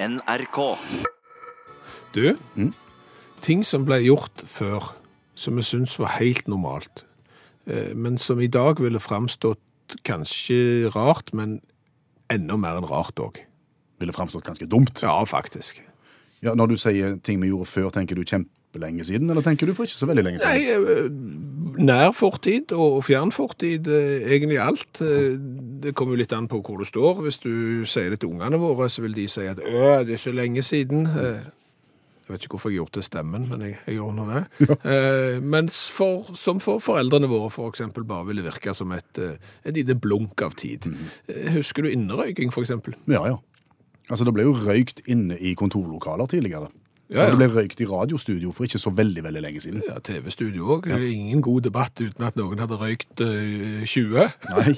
NRK. Du, ting som ble gjort før, som vi syns var helt normalt, eh, men som i dag ville framstått kanskje rart, men enda mer enn rart òg. Ville framstått ganske dumt. Ja, faktisk. Ja, Når du sier ting vi gjorde før, tenker du kjempelenge siden, eller tenker du for ikke så veldig lenge Nei, siden? eh, nær fortid og fjern fortid, eh, egentlig alt. Eh, Det kommer jo litt an på hvor du står. Hvis du sier det til ungene våre, så vil de si at 'Å, det er ikke lenge siden. Eh, Jeg vet ikke hvorfor jeg gjorde det stemmen, men jeg, jeg gjorde nå det. Eh, mens for, som for foreldrene våre for eksempel bare ville virke som et, et lite blunk av tid. Eh, Husker du innerøyking for eksempel? Ja, ja. Altså, Det ble jo røykt inne i kontorlokaler tidligere. Ja, ja. Det ble røykt i radiostudio for ikke så veldig veldig lenge siden. Ja, TV-studio òg. Ingen god debatt uten at noen hadde røykt øh, 20. Nei.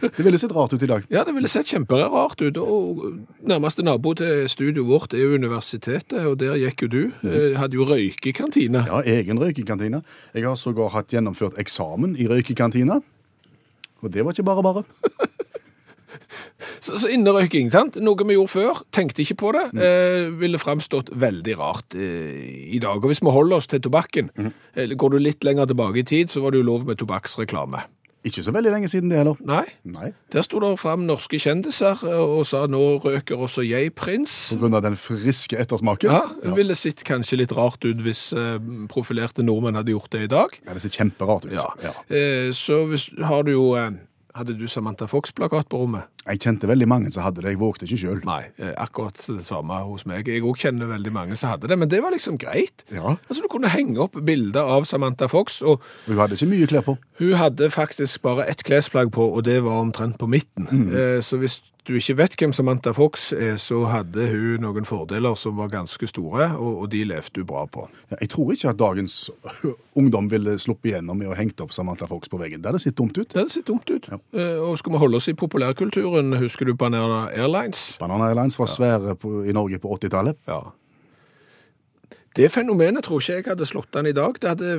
Det ville sett rart ut i dag. Ja, det ville sett kjemperart ut. Og nærmeste nabo til studioet vårt er jo universitetet, og der gikk jo du. Eh, Hadde jo røykekantine. Ja, egen røykekantine. Jeg har sågar hatt gjennomført eksamen i røykekantina. Og det var ikke bare bare. Så, så innerøyking, sant? Noe vi gjorde før, tenkte ikke på det, eh, ville framstått veldig rart eh, i dag. Og hvis vi holder oss til tobakken, eh, går du litt lenger tilbake i tid, så var det jo lov med tobakksreklame. Ikke så veldig lenge siden det heller. Nei, Nei. der sto det fram norske kjendiser eh, og sa nå røker også jeg prins. På grunn av den friske ettersmaken. Ja, det ville sett kanskje litt rart ut hvis eh, profilerte nordmenn hadde gjort det i dag. Ja, det ser kjemperart ut. Ja. Eh, så hvis, har du jo eh, Hadde du Samantha Fox-plakat på rommet? Jeg kjente veldig mange som hadde det. Jeg vågte ikke sjøl. Nei, eh, akkurat det samme hos meg. Jeg òg kjenner veldig mange som hadde det, men det var liksom greit. Ja. Altså, Du kunne henge opp bilder av Samantha Fox, og Hun hadde ikke mye klær på. hun hadde faktisk bare ett klesplagg på, og det var omtrent på midten. Eh, så hvis du ikke vet hvem Samantha Fox er, så hadde hun noen fordeler som var ganske store, og, og de levde hun bra på. Jeg tror ikke at dagens ungdom ville sluppet igjennom med å hengt opp Samantha Fox på veggen. Det hadde sett dumt ut. Det hadde sett dumt ut. Ja. og skal vi holde oss i populærkulturen, husker du Banana Airlines? Banana Airlines var svære på, i Norge på 80-tallet. Ja. Det fenomenet tror ikke jeg hadde slått an i dag. Det hadde,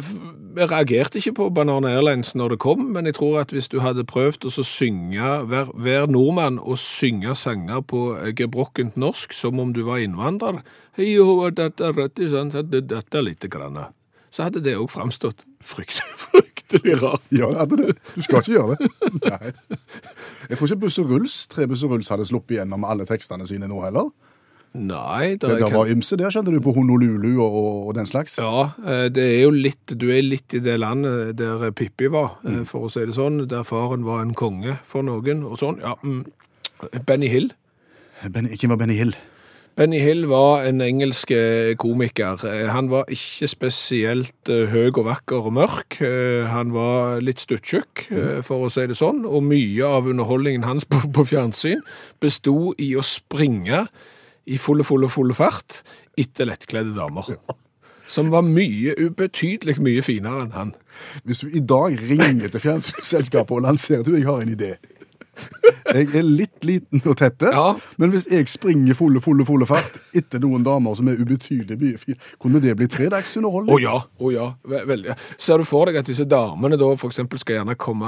jeg reagerte ikke på Banana Airlines når det kom, men jeg tror at hvis du hadde prøvd å synge, hver, vær nordmann og synge sanger på eh, gebrokkent norsk som om du var innvandrer, så hadde det også framstått fryktelig, fryktelig rart. Ja, hadde det. Du skal ikke gjøre det. Nei. Jeg tror ikke Buss og Ruls, tre og Ruls hadde sluppet igjennom alle tekstene sine nå heller. Nei, det Det er der var ymse der, skjønner du, på Honolulu og, og den slags. Ja, eh, det er jo litt, du er litt i det landet der Pippi var, mm. for å si det sånn, der faren var en konge for noen, og sånn, ja. Mm. Benny Hill. Ben, hvem var Benny Hill? Benny Hill var en engelsk eh, komiker. Eh, Han var ikke spesielt eh, høy og vakker og mørk. Eh, Han var litt stuttjukk, eh, for å si det sånn, og mye av underholdningen hans på, på fjernsyn besto i å springe i fulle, fulle, fulle fart etter lettkledde damer. Som var mye, ubetydelig mye finere enn han. Hvis du i dag ringer til fjernsynsselskapet og lanserer du, jeg har en idé. Jeg er litt liten og tette, Ja. men hvis jeg springer fulle, fulle, fulle fart etter noen damer som er ubetydelig mye fine, kunne det bli Å oh, ja, å ja. Veldig. Ser du for deg at disse damene da eksempel skal gjerne komme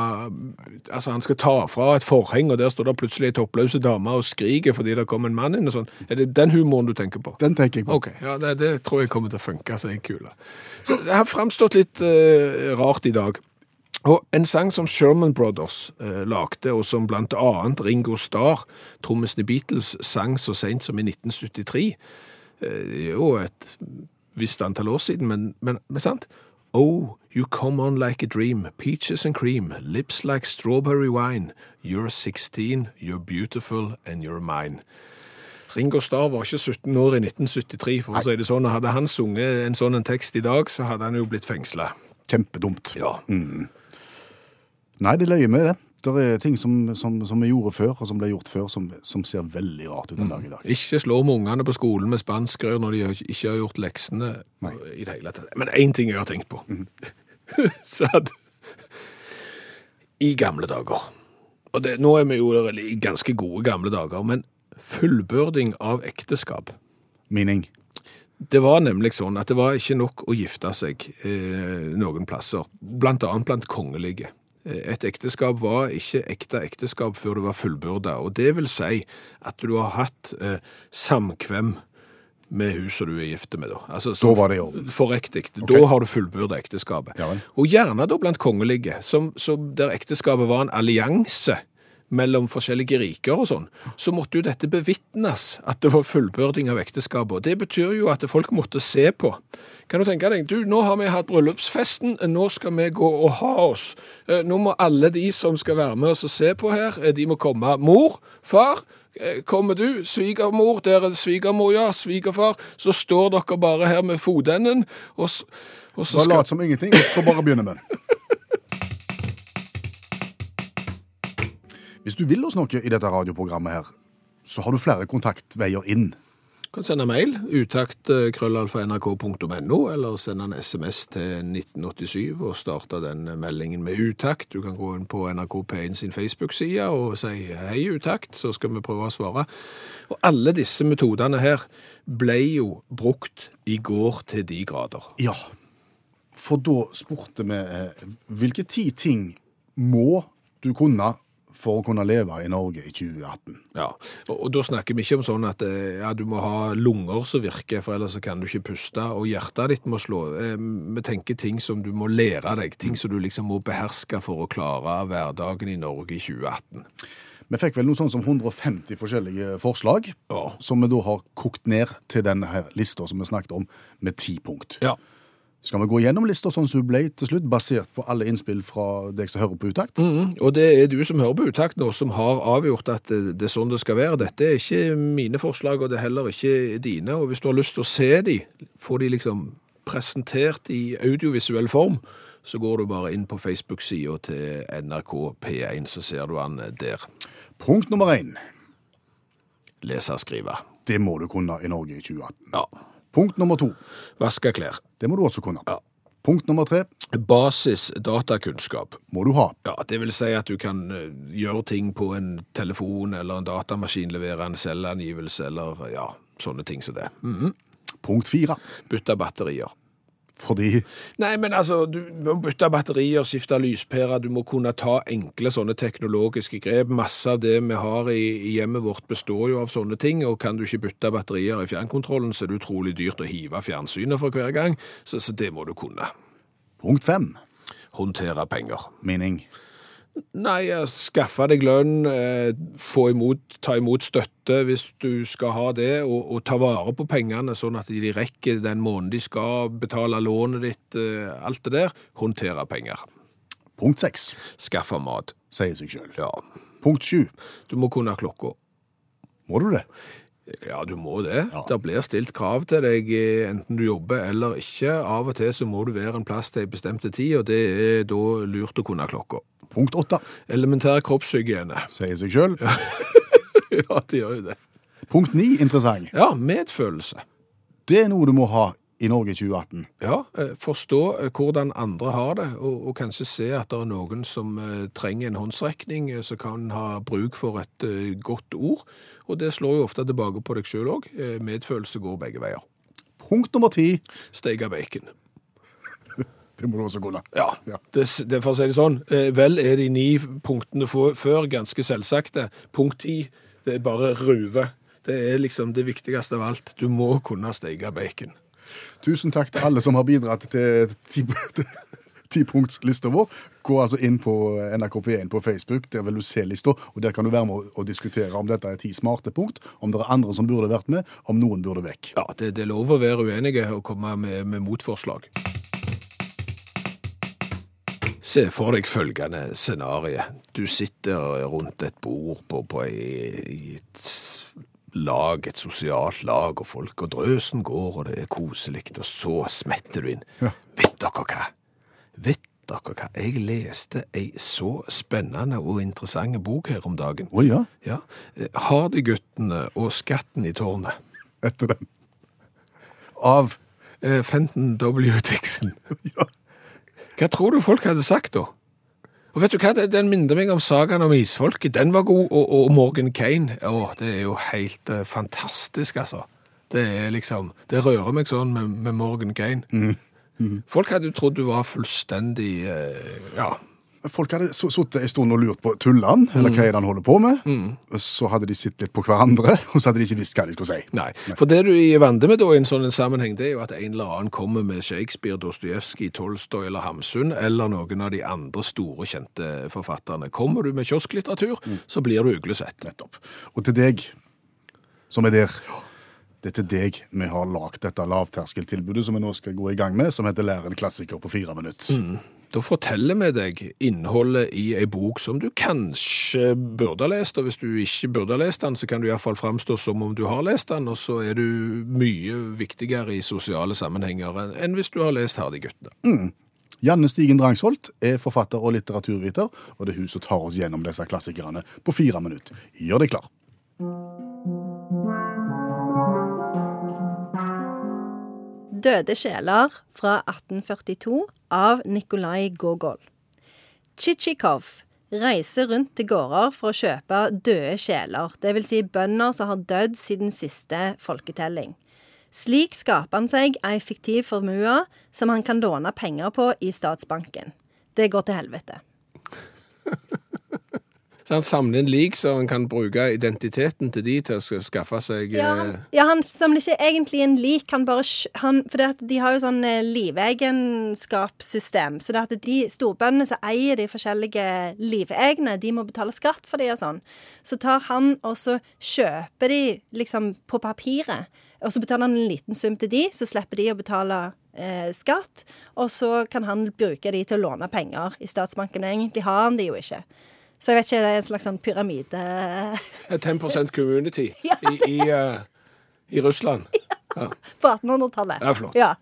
Altså han skal ta fra et forheng, og der står det plutselig ei toppløse dame og skriker fordi det kommer en mann inn og sånn. Er det den humoren du tenker på? Den tenker jeg på. Ok, ja, det, det tror jeg kommer til å funke jeg er Så det har framstått litt uh, rart i dag. Og en sang som Sherman Brothers eh, lagde, og som blant annet Ringo Starr, trommisen i Beatles, sang så sent som i 1973, eh, jo et visst antall år siden, men, men, men sant? Oh, you come on like a dream, peaches and cream, lips like strawberry wine. You're 16, you're beautiful, and you're mine. Ringo Starr var ikke 17 år i 1973, for å si det sånn. og Hadde han sunget en sånn en tekst i dag, så hadde han jo blitt fengsla. Kjempedumt. Ja. Nei, det løyer med det. Det er ting som, som, som vi gjorde før, og som ble gjort før, som, som ser veldig rart ut en dag i dag. Ikke slå med ungene på skolen med spanskrør når de ikke har gjort leksene i det hele tatt. Men én ting jeg har tenkt på. så at I gamle dager Og det, nå er vi jo i ganske gode gamle dager, men fullbyrding av ekteskap Mening. Det var nemlig sånn at det var ikke nok å gifte seg eh, noen plasser, blant annet blant kongelige. Eh, Et ekteskap var ikke ekte ekteskap før det var fullbyrda, og det vil si at du har hatt eh, samkvem med hun som du er gift med. Da, altså, Da var det i orden. For riktig. Da har du fullbyrda ekteskapet. Ja. Og gjerne da blant kongelige, som, som der ekteskapet var en allianse mellom forskjellige riker og sånn, så måtte jo dette bevitnes at det var fullbyrding av ekteskapet. Det betyr jo at folk måtte se på. Kan du tenke deg, du, nå har vi hatt bryllupsfesten, nå skal vi gå og ha oss. Eh, Nå må alle de som skal være med oss og se på her, eh, de må komme. Mor, far, eh, kommer du? Svigermor, der er det svigermor, ja, svigerfar. Så står dere bare her med fotenden, og, så og så Bare skal... lat som ingenting, og så bare begynner vi. Hvis du vil oss noe i dette radioprogrammet her, så har du flere kontaktveier inn. Du kan sende mail, utakt eh, krøllalfa.nrk.no, eller sende en sms til 1987 og starte den meldingen med utakt. Du kan gå inn på NRK P1 sin Facebook-side og si hei utakt, så skal vi prøve å svare. Og alle disse metodene her ble jo brukt i går til de grader. Ja, for da spurte vi eh, hvilke ti ting må du kunne for å kunne leve i Norge i 2018? Ja, og, og da snakker vi ikke om sånn at eh, ja, du må ha lunger som virker, for ellers kan du ikke puste, og hjertet ditt må slå. Eh, Vi tenker ting som du må lære deg, ting som du liksom må beherske for å klare hverdagen i Norge i 2018. Vi fikk vel noe sånn som 150 forskjellige forslag, Ja. som vi da har kokt ned til denne her lista som vi snakket om, med ti punkt. Ja. Skal vi gå gjennom lista sånn som hun ble til slutt, basert på alle innspill fra deg som hører på utakt? Mm, og det er du som hører på utakt nå, som har avgjort at det, det er sånn det skal være. Dette er ikke mine forslag, og det er heller ikke dine. Og hvis du har lyst til å se de, få de liksom presentert i audiovisuell form, så går du bare inn på Facebook-sida til NRK P1, så ser du han der. Punkt nummer én. Lese og skrive. Det må du kunne i Norge i 2018. Ja. Punkt nummer to. Vaske klær. Det må du også kunne. Ja. Punkt nummer tre Basis datakunnskap. må du ha. Ja, det vil si at du kan eh, gjøre ting på en telefon eller en datamaskin, levere en selvangivelse eller ja, sånne ting som det. Mhm. Punkt fire. Bytte batterier. Fordi Nei, men altså, du må bytte batterier, skifte lyspærer, du må kunne ta enkle sånne teknologiske grep. Masse av det vi har i, i hjemmet vårt består jo av sånne ting, og kan du ikke bytte batterier i fjernkontrollen, så er det utrolig dyrt å hive fjernsynet for hver gang, så, så det må du kunne. punkt fem. Håndtere penger. Mening. Nei, skaffe deg lønn, eh, få imot, ta imot støtte hvis du skal ha det, og, og ta vare på pengene sånn at de rekker den måneden de skal betale lånet ditt, eh, alt det der. Håndtere penger. Punkt seks. Skaffe mat. Sier seg sjøl. Ja. Punkt sju. Du må kunne klokka. Må du det? Ja, du må det. Ja. Det blir stilt krav til deg, eh, enten du jobber eller ikke. Av og til så må du være en plass til en bestemte tid, og det er da lurt å kunne klokka. Punkt åtte. Elementær kroppshygiene. Sier seg sjøl. ja, det gjør jo det. Punkt ni. Interessant. Ja, medfølelse. Det er noe du må ha i Norge i 2018. Ja, eh, forstå eh, hvordan andre har det, og, og kanskje se at det er noen som eh, trenger en håndsrekning, som kan ha bruk for et godt ord. Og det slår jo ofte tilbake på deg sjøl òg. Medfølelse går begge veier. Punkt nummer ti. Steike bacon. Det må du også kunne. Ja, Ja. Det, det, for å si det sånn. eh, Vel er de ni punktene før ganske selvsagte. Punkt ti, det er bare ruve. Det er liksom det viktigste av alt. Du må kunne steke bacon. Tusen takk til alle som har bidratt til ti- tipunktslista vår. Gå altså inn på NRK P1 på Facebook, der vil du se lista, og der kan du være med å diskutere om dette er ti smarte punkt, om det er andre som burde vært med, om noen burde vekk. Ja, det, det er lov å være uenige og komme med, med motforslag. Se for deg følgende scenario. Du sitter rundt et bord på, på i et lag, et sosialt lag, og folk og drøsen går, og det er koselig, og så smetter du inn. Ja. Vet dere hva? Vet dere hva? Jeg leste ei så spennende og interessante bok her om dagen. Å ja, Ja, Hardy-guttene og skatten i tårnet. etter den. Av Eh, Fenton W. Dixon. ja. Hva tror du folk hadde sagt da? Og vet du hva, den minner meg om sagaen om isfolket. Den var god, og, og Morgan Kane. Å, det er jo helt uh, fantastisk, altså. Det er liksom, det rører meg sånn med, med Morgan Kane. Folk hadde jo trodd du var fullstendig, uh, ja, folk hadde så- sittet en stund og lurt på Tullan, eller hva er det han holder på med. Så hadde de sett litt på hverandre, og så hadde de ikke visst hva de skulle si. Nei, for det du er vant med da i en sånn sammenheng, det er jo at en eller annen kommer med Shakespeare, Dostojevskij, Tolstoy eller Hamsun, eller noen av de andre store kjente forfatterne. Kommer du med kiosklitteratur, så blir du uglesett. Nettopp. Og til deg som er der, det er til deg vi har lagd dette lavterskeltilbudet som vi nå skal gå i gang med, som heter Lær en klassiker på fire minutter. Da forteller vi deg innholdet i ei bok som du kanskje burde ha lest, og hvis du ikke burde ha lest den, så kan du iallfall framstå som om du har lest den, og så er du mye viktigere i sosiale sammenhenger enn- hvis du har lest Hardy-guttene. Janne Stigen Drangsholt er forfatter og litteraturviter, og det er hun som tar oss gjennom disse klassikerne på fire minutter. Gjør deg klar. Døde sjeler fra 1842 av Nikolai Gogol. Tsjitsjikov reiser rundt til gårder for å kjøpe døde sjeler, dvs. Si bønder som har dødd siden siste folketelling. Slik skaper han seg ei fiktiv formue som han kan låne penger på i statsbanken. Det går til helvete. Så han samler inn lik, så han kan bruke identiteten til de til å skaffe seg Ja, eh, han, ja, han samler ikke egentlig en lik, han bare han, For de har jo sånn eh, livegenskapssystem. Så det at de storbøndene som eier de forskjellige livegne, de må betale skatt for de og sånn. Så tar han og så kjøper de liksom på papiret. Og så betaler han en liten sum til de, så slipper de å betale eh, skatt. Og så kan han bruke de til å låne penger i statsbanken. Egentlig har han de jo ikke. Så jeg vet ikke, det er en slags sånn pyramide... et 10 community Ja, i, i, uh, i Russland. på 1800-tallet. Ja, flott. Ja.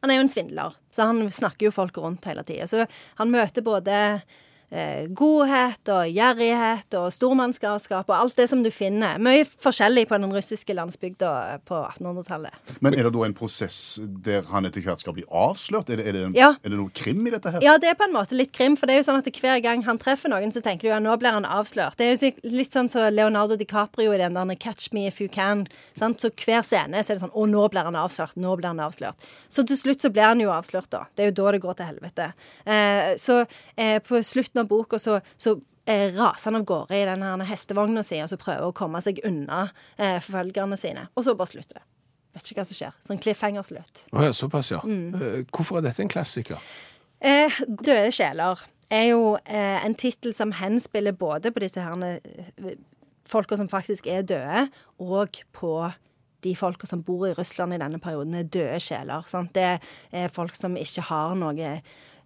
Han er jo en svindler, så han snakker jo folk rundt hele tida. Så han møter både godhet og gjerrighet og stormannsgalskap og alt det som du finner. Mye forskjellig på den russiske landsbygda på 1800-tallet. Men er det da en prosess der han etter hvert skal bli avslørt? Er det, er det, Ja. er det noe krim i dette her? Ja, det er på en måte litt krim, for det er jo sånn at hver gang han treffer noen, så tenker du ja, nå blir han avslørt. Det er jo litt sånn som Leonardo DiCaprio i den der 'Catch me if you can'. Sant? Så hver scene så er det sånn 'Å, nå blir han avslørt'. Nå blir han avslørt. Så til slutt så blir han jo avslørt, da. Det er jo da det går til helvete. Eh, så eh, på slutten av boka så, så eh, raser han av gårde i den hestevogna si og så prøver å komme seg unna eh, forfølgerne sine. Og så bare slutter det. Vet ikke hva som skjer. Sånn cliffhanger-slutt. Oh, ja, såpass, ja. Mm. Eh, Hvorfor er dette en klassiker? Eh, Døde sjeler er jo eh, en tittel som henspiller både på disse herne eh, folka som faktisk er døde, og på de folka som bor i Russland i denne perioden, er døde sjeler. Sant? Det er folk som ikke har noe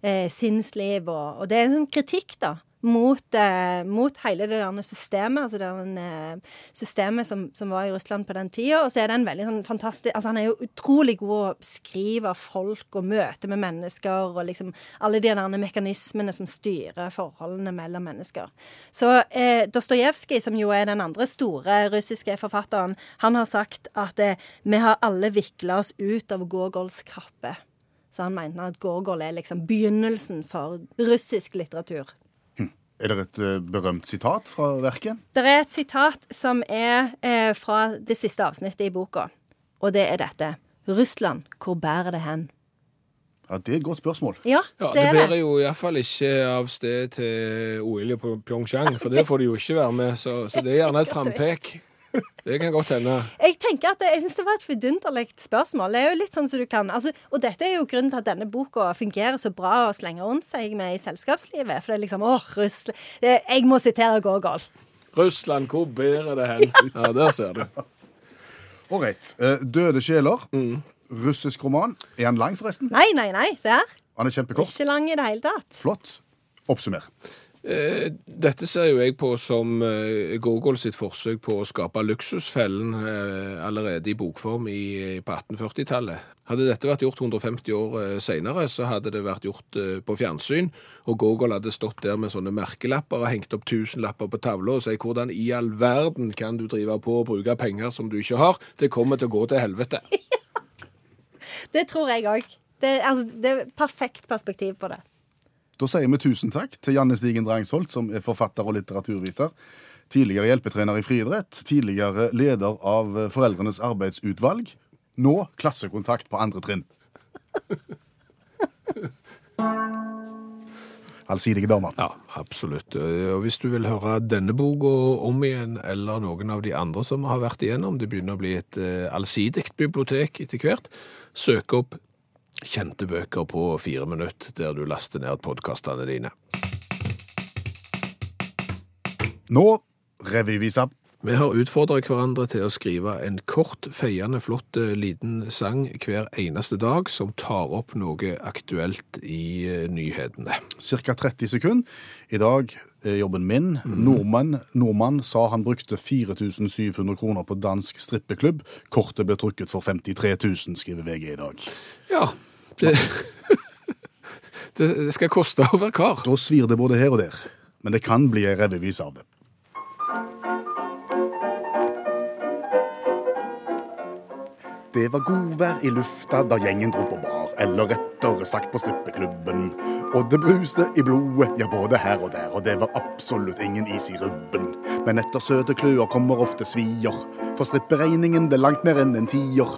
eh, sinnsliv, og, og det er en sånn kritikk, da. Mot, eh, mot hele det der systemet, altså det der, eh, systemet som, som var i Russland på den tida. Og så er det en veldig sånn fantastisk altså Han er jo utrolig god å beskrive folk og møte med mennesker, og liksom alle de der mekanismene som styrer forholdene mellom mennesker. Så eh, Dostojevskij, som jo er den andre store russiske forfatteren, han har sagt at eh, vi har alle vikla oss ut av Gogols kappe. Så han mente at Gorgol er liksom begynnelsen for russisk litteratur. Er det et eh, berømt sitat fra verket? Det er et sitat som er eh, fra det siste avsnittet i boka, og det er dette. Russland, hvor bærer det hen? Ja, Det er et godt spørsmål. Ja, Det, Ja, det Det er bærer jo iallfall ikke av sted til OL på Pyeongchang, for det får de jo ikke være med, så, så det er gjerne et frampek. Det kan godt hende. Jeg tenker at det, jeg synes det var et vidunderlig spørsmål. Det er jo litt sånn som du kan altså, Og dette er jo grunnen til at denne boka fungerer så bra å slenge rundt seg med i selskapslivet. For det er liksom åh, Russland Jeg må sitere Gogol. Russland, hvor bærer det hen? Ja, der ser du. Ålreit. Eh, Døde sjeler. Russisk roman. Er han lang, forresten? Nei, nei, nei. Se her. Han er kjempekort. Ikke lang i det hele tatt. Flott. Oppsummer. Eh, Dette ser jo jeg på som eh, Gogol sitt forsøk på å skape luksusfellen eh, allerede i bokform på 1840-tallet. Hadde dette vært gjort 150 år seinere, så hadde det vært gjort på fjernsyn, og Gogol hadde stått der med sånne merkelapper og hengt opp tusenlapper på tavla og sagt hvordan i all verden kan du drive på og bruke penger som du ikke har? Det kommer til å gå til helvete. Det tror jeg òg. Det, altså, det er perfekt perspektiv på det. Da sier vi tusen takk til Janne Stigen Drangsholt, som er forfatter og litteraturviter. Tidligere hjelpetrener i friidrett, tidligere leder av Foreldrenes arbeidsutvalg. Nå klassekontakt på andre trinn. allsidige damer. Ja, absolutt. Og hvis du vil høre denne boka om igjen, eller noen av de andre som har vært igjennom, det begynner å bli et eh, allsidig bibliotek etter hvert, søk opp kjente bøker på fire minutter, der du laster ned podkastene dine. Nå revyvisa. Vi har utfordret hverandre til å skrive en kort, feiende, flott eh, liten sang hver eneste dag som tar opp noe aktuelt i eh, nyhetene. Ca. 30 sekunder. I dag jobben min. Nordmann, nordmann sa han brukte 4700 kroner på dansk strippeklubb. Kortet ble trukket for 53 000, skriver VG i dag. Ja, det, det skal koste å være kar. Da svir det både her og der. Men det kan bli ei revyvise av det. Det var godvær i lufta da gjengen dro på bar, eller rettere sagt på strippeklubben. Og det bruste i blodet, ja både her og der, og det var absolutt ingen is i rubben. Men etter søte kløer kommer ofte svier, for stripperegningen ble langt mer enn en tier.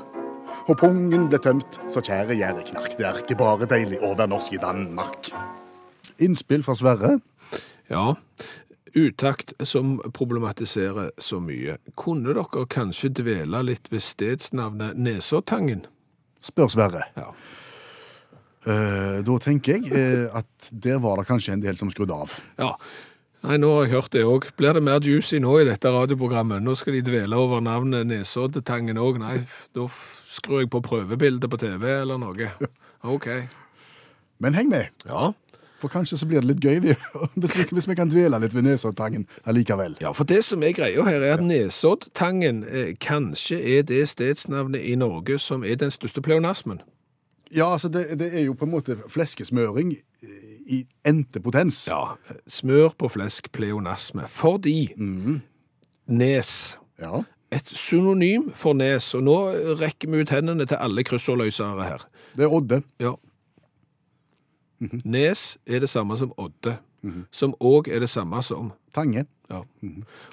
Og pungen ble tømt, så kjære gjerde knark, det er ikke bare deilig å være norsk i Danmark. Innspill fra Sverre. Ja, utakt som problematiserer så mye. Kunne dere kanskje dvele litt ved stedsnavnet Nesåtangen? Spør Sverre. Ja. Eh, da tenker jeg eh, at der var det kanskje en del som skrudde av. ja. Nei, nå har jeg hørt det òg. Blir det mer juicy nå i dette radioprogrammet? Nå skal de dvele over navnet Nesoddetangen òg. Nei, da skrur jeg på prøvebildet på TV eller noe. OK. Men heng med, Ja. for kanskje så blir det litt gøy hvis vi, hvis vi kan dvele litt ved Nesoddtangen allikevel. Ja, for det som er greia her, er at Nesoddtangen eh, kanskje er det stedsnavnet i Norge som er den største pleonasmen. Ja, altså det, det er jo på en måte fleskesmøring eh, i endte potens. Ja, smør på flesk pleonasme. Fordi nes, Ja. et synonym for nes, og nå rekker vi ut hendene til alle kryssordløsere her. Det er Odde. Ja. Nes er det samme som odde, som òg er det samme som Tange. ja.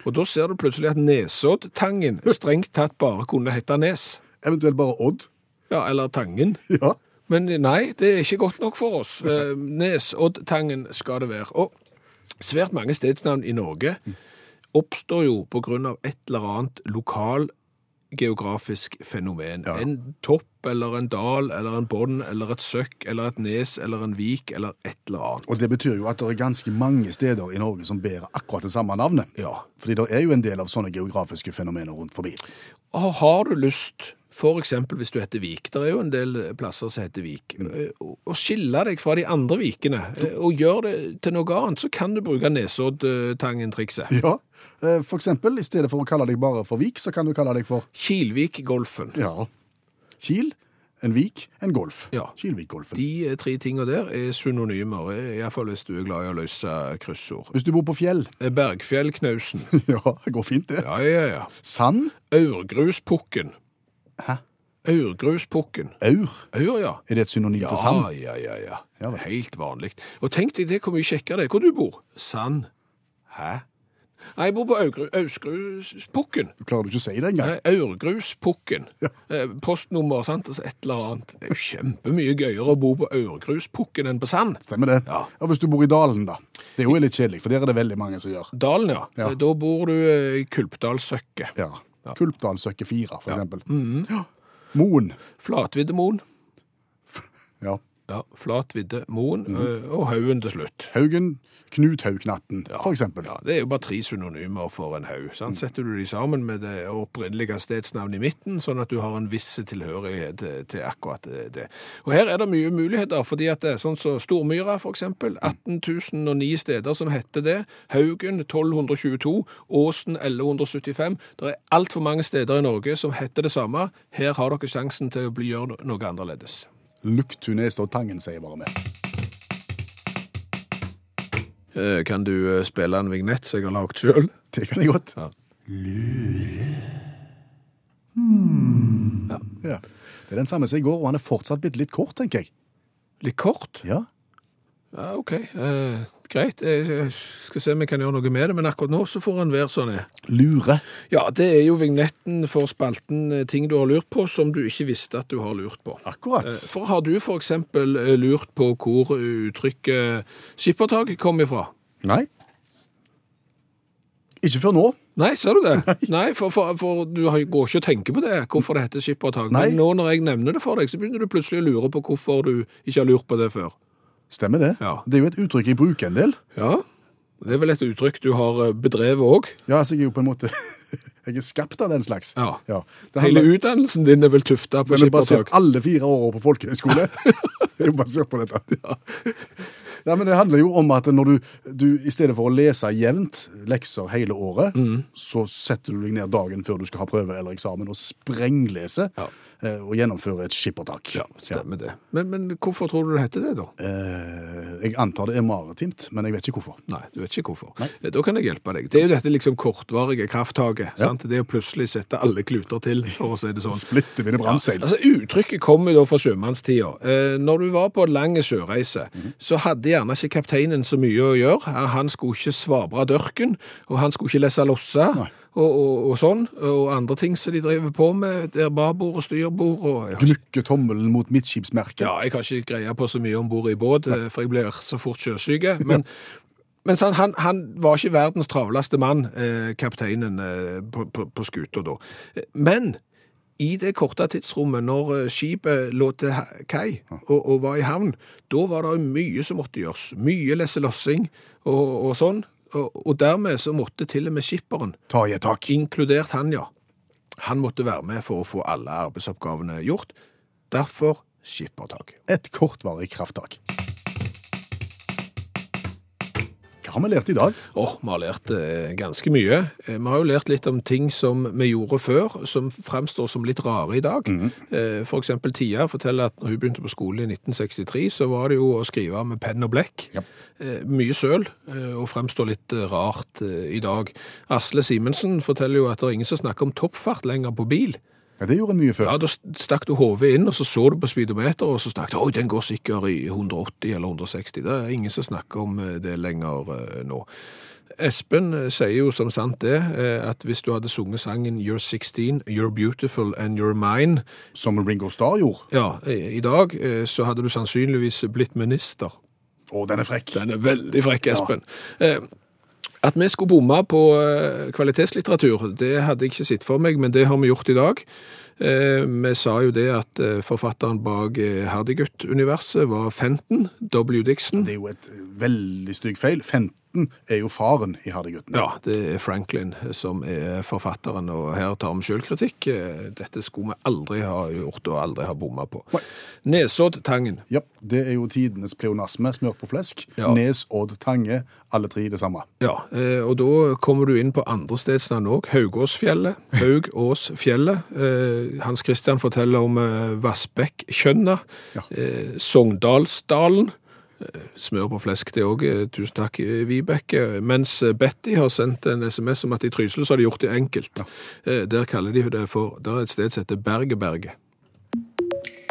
Og da ser du plutselig at Nesoddtangen strengt tatt bare kunne hete Nes. Eventuelt bare Odd. Ja, eller Tangen. Ja. Men nei, det er ikke godt nok for oss. Eh, Nesoddtangen skal det være. Og svært mange stedsnavn i Norge oppstår jo på grunn av et eller annet lokal geografisk fenomen. Ja. En topp eller en dal eller en bånd eller et søkk eller et nes eller en vik eller et eller annet. Og det betyr jo at det er ganske mange steder i Norge som bærer akkurat det samme navnet. Ja. Fordi det er jo en del av sånne geografiske fenomener rundt forbi. Og har du lyst, for eksempel hvis du heter Vik, det er jo en del plasser som heter Vik, eh, å å skille deg fra de andre vikene, eh, og gjøre det til noe annet, så kan du bruke Nesoddtangen-trikset. Ja. Eh, For eksempel, i stedet for å kalle deg bare for Vik, så kan du kalle deg for Kilvik-golfen. ja, Kil, en Vik, en Golf. Ja. Kilvik-golfen. De eh, tre tingene der er synonymer, iallfall hvis du er glad i å løse kryssord. Hvis du bor på fjell, Eh, Bergfjellknausen. ja, det går fint det. Ja, ja, ja. Sand, Aurgruspukken. Hæ? Aurgruspukken. aur, Aur, ja. er det et synonym Ja, til sand? ja, ja, ja. Ja vel. Helt vanlig. Og tenk deg det, hvor mye kjekkere det er. Hvor du bor? Sand. Hæ? Nei, jeg bor på Augru- Ausgruspukken. Du klarer du ikke å si det engang? Nei, Aurgruspukken. Eh, Postnummer, sant? Altså et eller annet. Det er jo kjempemye gøyere å bo på Aurgruspukken enn på Sand. Stemmer det? Ja. Ja, hvis du bor i Dalen, da? Det er jo litt kjedelig, for der er det veldig mange som gjør. Dalen, ja. Ja. Eh, Da bor du eh, i Kulpdalsøkket. Ja. Kulpdalsøkke 4, for eksempel. Mm -hmm. Moen. Flatviddemoen. Ja. Ja, Flatviddemoen. mm -hmm. Og Haugen til slutt. Haugen. Knuthaugnatten, for eksempel. Ja, Det er jo bare tre synonymer for en haug. sant? Setter du de sammen med det opprinnelige stedsnavnet i midten, sånn at du har en viss tilhørighet til, til akkurat det. Og her er det mye muligheter, fordi at det er sånn som Stormyra, for eksempel. 18 009 steder som heter det. Haugen 1222. Åsen 1175. Det er altfor mange steder i Norge som heter det samme. Her har dere sjansen til å bli gjøre noe annerledes. Lukktun Tunes og tangen, sier bare vi. Eh, Kan du eh, spille en vignett som jeg har lagd sjøl? Det kan jeg godt. Ja. Ja. Det er den samme som i går, og han er fortsatt blitt litt kort, tenker jeg. Litt kort? Ja. Ja, OK. Eh, greit. Jeg skal se om jeg kan gjøre noe med det, men akkurat nå så får han være sånn. Lure. Ja, det er jo vignetten for spalten eh, ting du har lurt på, som du ikke visste at du har lurt på. Akkurat. Eh, For har du eh, lurt på hvor uttrykket skippertak kom ifra? Nei. Ikke før nå. Nei, ser du det? Nei, for, for, for du går ikke og tenker på det, hvorfor det heter skippertak. Men nå når jeg nevner det for deg, så begynner du plutselig å lure på hvorfor du ikke har lurt på det før. Stemmer det. Ja. Det er jo et uttrykk jeg bruker en del. Ja, det er vel et uttrykk du har eh, bedrevet òg. Ja, altså jeg er jo på en måte Jeg er skapt av den slags. Ja. Det Hele utdannelsen din er vel tufta på er skippertak. alle fire åra på folkehøyskole. Det er jo basert på dette. Nei, men Det handler jo om at når du, du i stedet for å lese jevnt lekser hele året, Mm. så setter du deg ned dagen før du skal ha prøve eller eksamen og sprengleser Ja. Eh, og gjennomføre et skippertak. Ja, stemmer det. Men, men hvorfor tror du det heter det, da? Eh, jeg antar det er maritimt, men jeg vet ikke hvorfor. Nei, du vet ikke hvorfor. Nei. Da kan jeg hjelpe deg. Det er jo dette liksom kortvarige krafttaket. Ja. sant? Det å plutselig sette alle kluter til, for å si det sånn. Splitte mine bramseil. Altså, Uttrykket kommer da fra sjømannstida. Eh, når du var på lang sjøreise, så hadde gjerne ikke kapteinen så mye å gjøre. Han- skulle ikke svabre dørken, og han skulle ikke lese lossa. Nei. Og, og, og sånn, og andre ting som de driver på med, der babord og styrbord. og Gnukke tommelen mot midtskipsmerket. Ja, jeg har ikke greie på så mye om bord i båt, for jeg blir så fort sjøsyk. Men, men han, han, han var ikke verdens travleste mann, eh, kapteinen eh, på, på, på skuta da. Men i det korte tidsrommet, når eh, skipet lå til kai og, og var i havn, da var det mye som måtte gjøres. Mye lesselossing og, og sånn. Og, dermed så måtte til og med skipperen Ta i et tak. Inkludert han, ja. Han måtte være med for å få alle arbeidsoppgavene gjort. Derfor skippertak. Et kortvarig krafttak. Har vi lært i dag? Åh, vi har lært eh, ganske mye. Eh, Vi har jo lært litt om ting som vi gjorde før, som fremstår som litt rare i dag. Eh, For eksempel Tia forteller at når hun begynte på skole i 1963, så var det jo å skrive med penn og blekk. Ja. Eh, Mye søl, og fremstår litt rart i dag. Asle Simensen forteller jo at det er ingen som snakker om toppfart lenger på bil. Ja, det gjorde en mye før. Ja, da stakk du hodet inn, og så så du på speedometer, og så snakket du, oi, den går sikkert i 180 eller 160. Det er ingen som snakker om eh, det lenger eh, nå. Espen eh, sier jo som sant det, at hvis du hadde sunget sangen You're 16, You're Beautiful and You're Mine, Som Ringo Starr gjorde. ja, i dag, så hadde du sannsynligvis blitt minister. Å, den er frekk. Den er veldig frekk, Espen. Eh, At vi skulle bomme på eh, kvalitetslitteratur, det hadde jeg ikke sett for meg, men det har vi gjort i dag. Eh, Vi sa jo det at eh, forfatteren bak Herdigut-universet var Fenton, W. Dixon. Det er jo et veldig stygg feil. Fenton er jo faren i Hardegutten. Ja, det er Franklin som er forfatteren, og her tar vi selvkritikk. Eh, Dette skulle vi aldri ha gjort og aldri ha bomma på. Nei. Nesodd-tangen. Ja, det er jo tidenes pleonasme, smør på flesk. Ja. Nesodd Tange, alle tre det samme. Ja, eh, og da kommer du inn på andre stedsnavn òg. Haugåsfjellet, Haugåsfjellet. Eh, Hans Christian forteller om Vassbekk, Vassbekkjønna, Ja. Sogndalsdalen. Eh, Smør på flesk, det òg. Tusen takk, eh, Vibeke. Mens eh, Betty har sendt en SMS om at i Trysil så har de gjort det enkelt. Ja. Der kaller de det for Der er et sted som heter Bergeberget.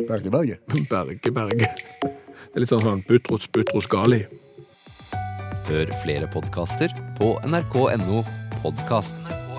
Berge-Berge. Bergeberget. Det er litt sånn sånn Butros Butros Gali. Hør flere podkaster på nrk.no podkast.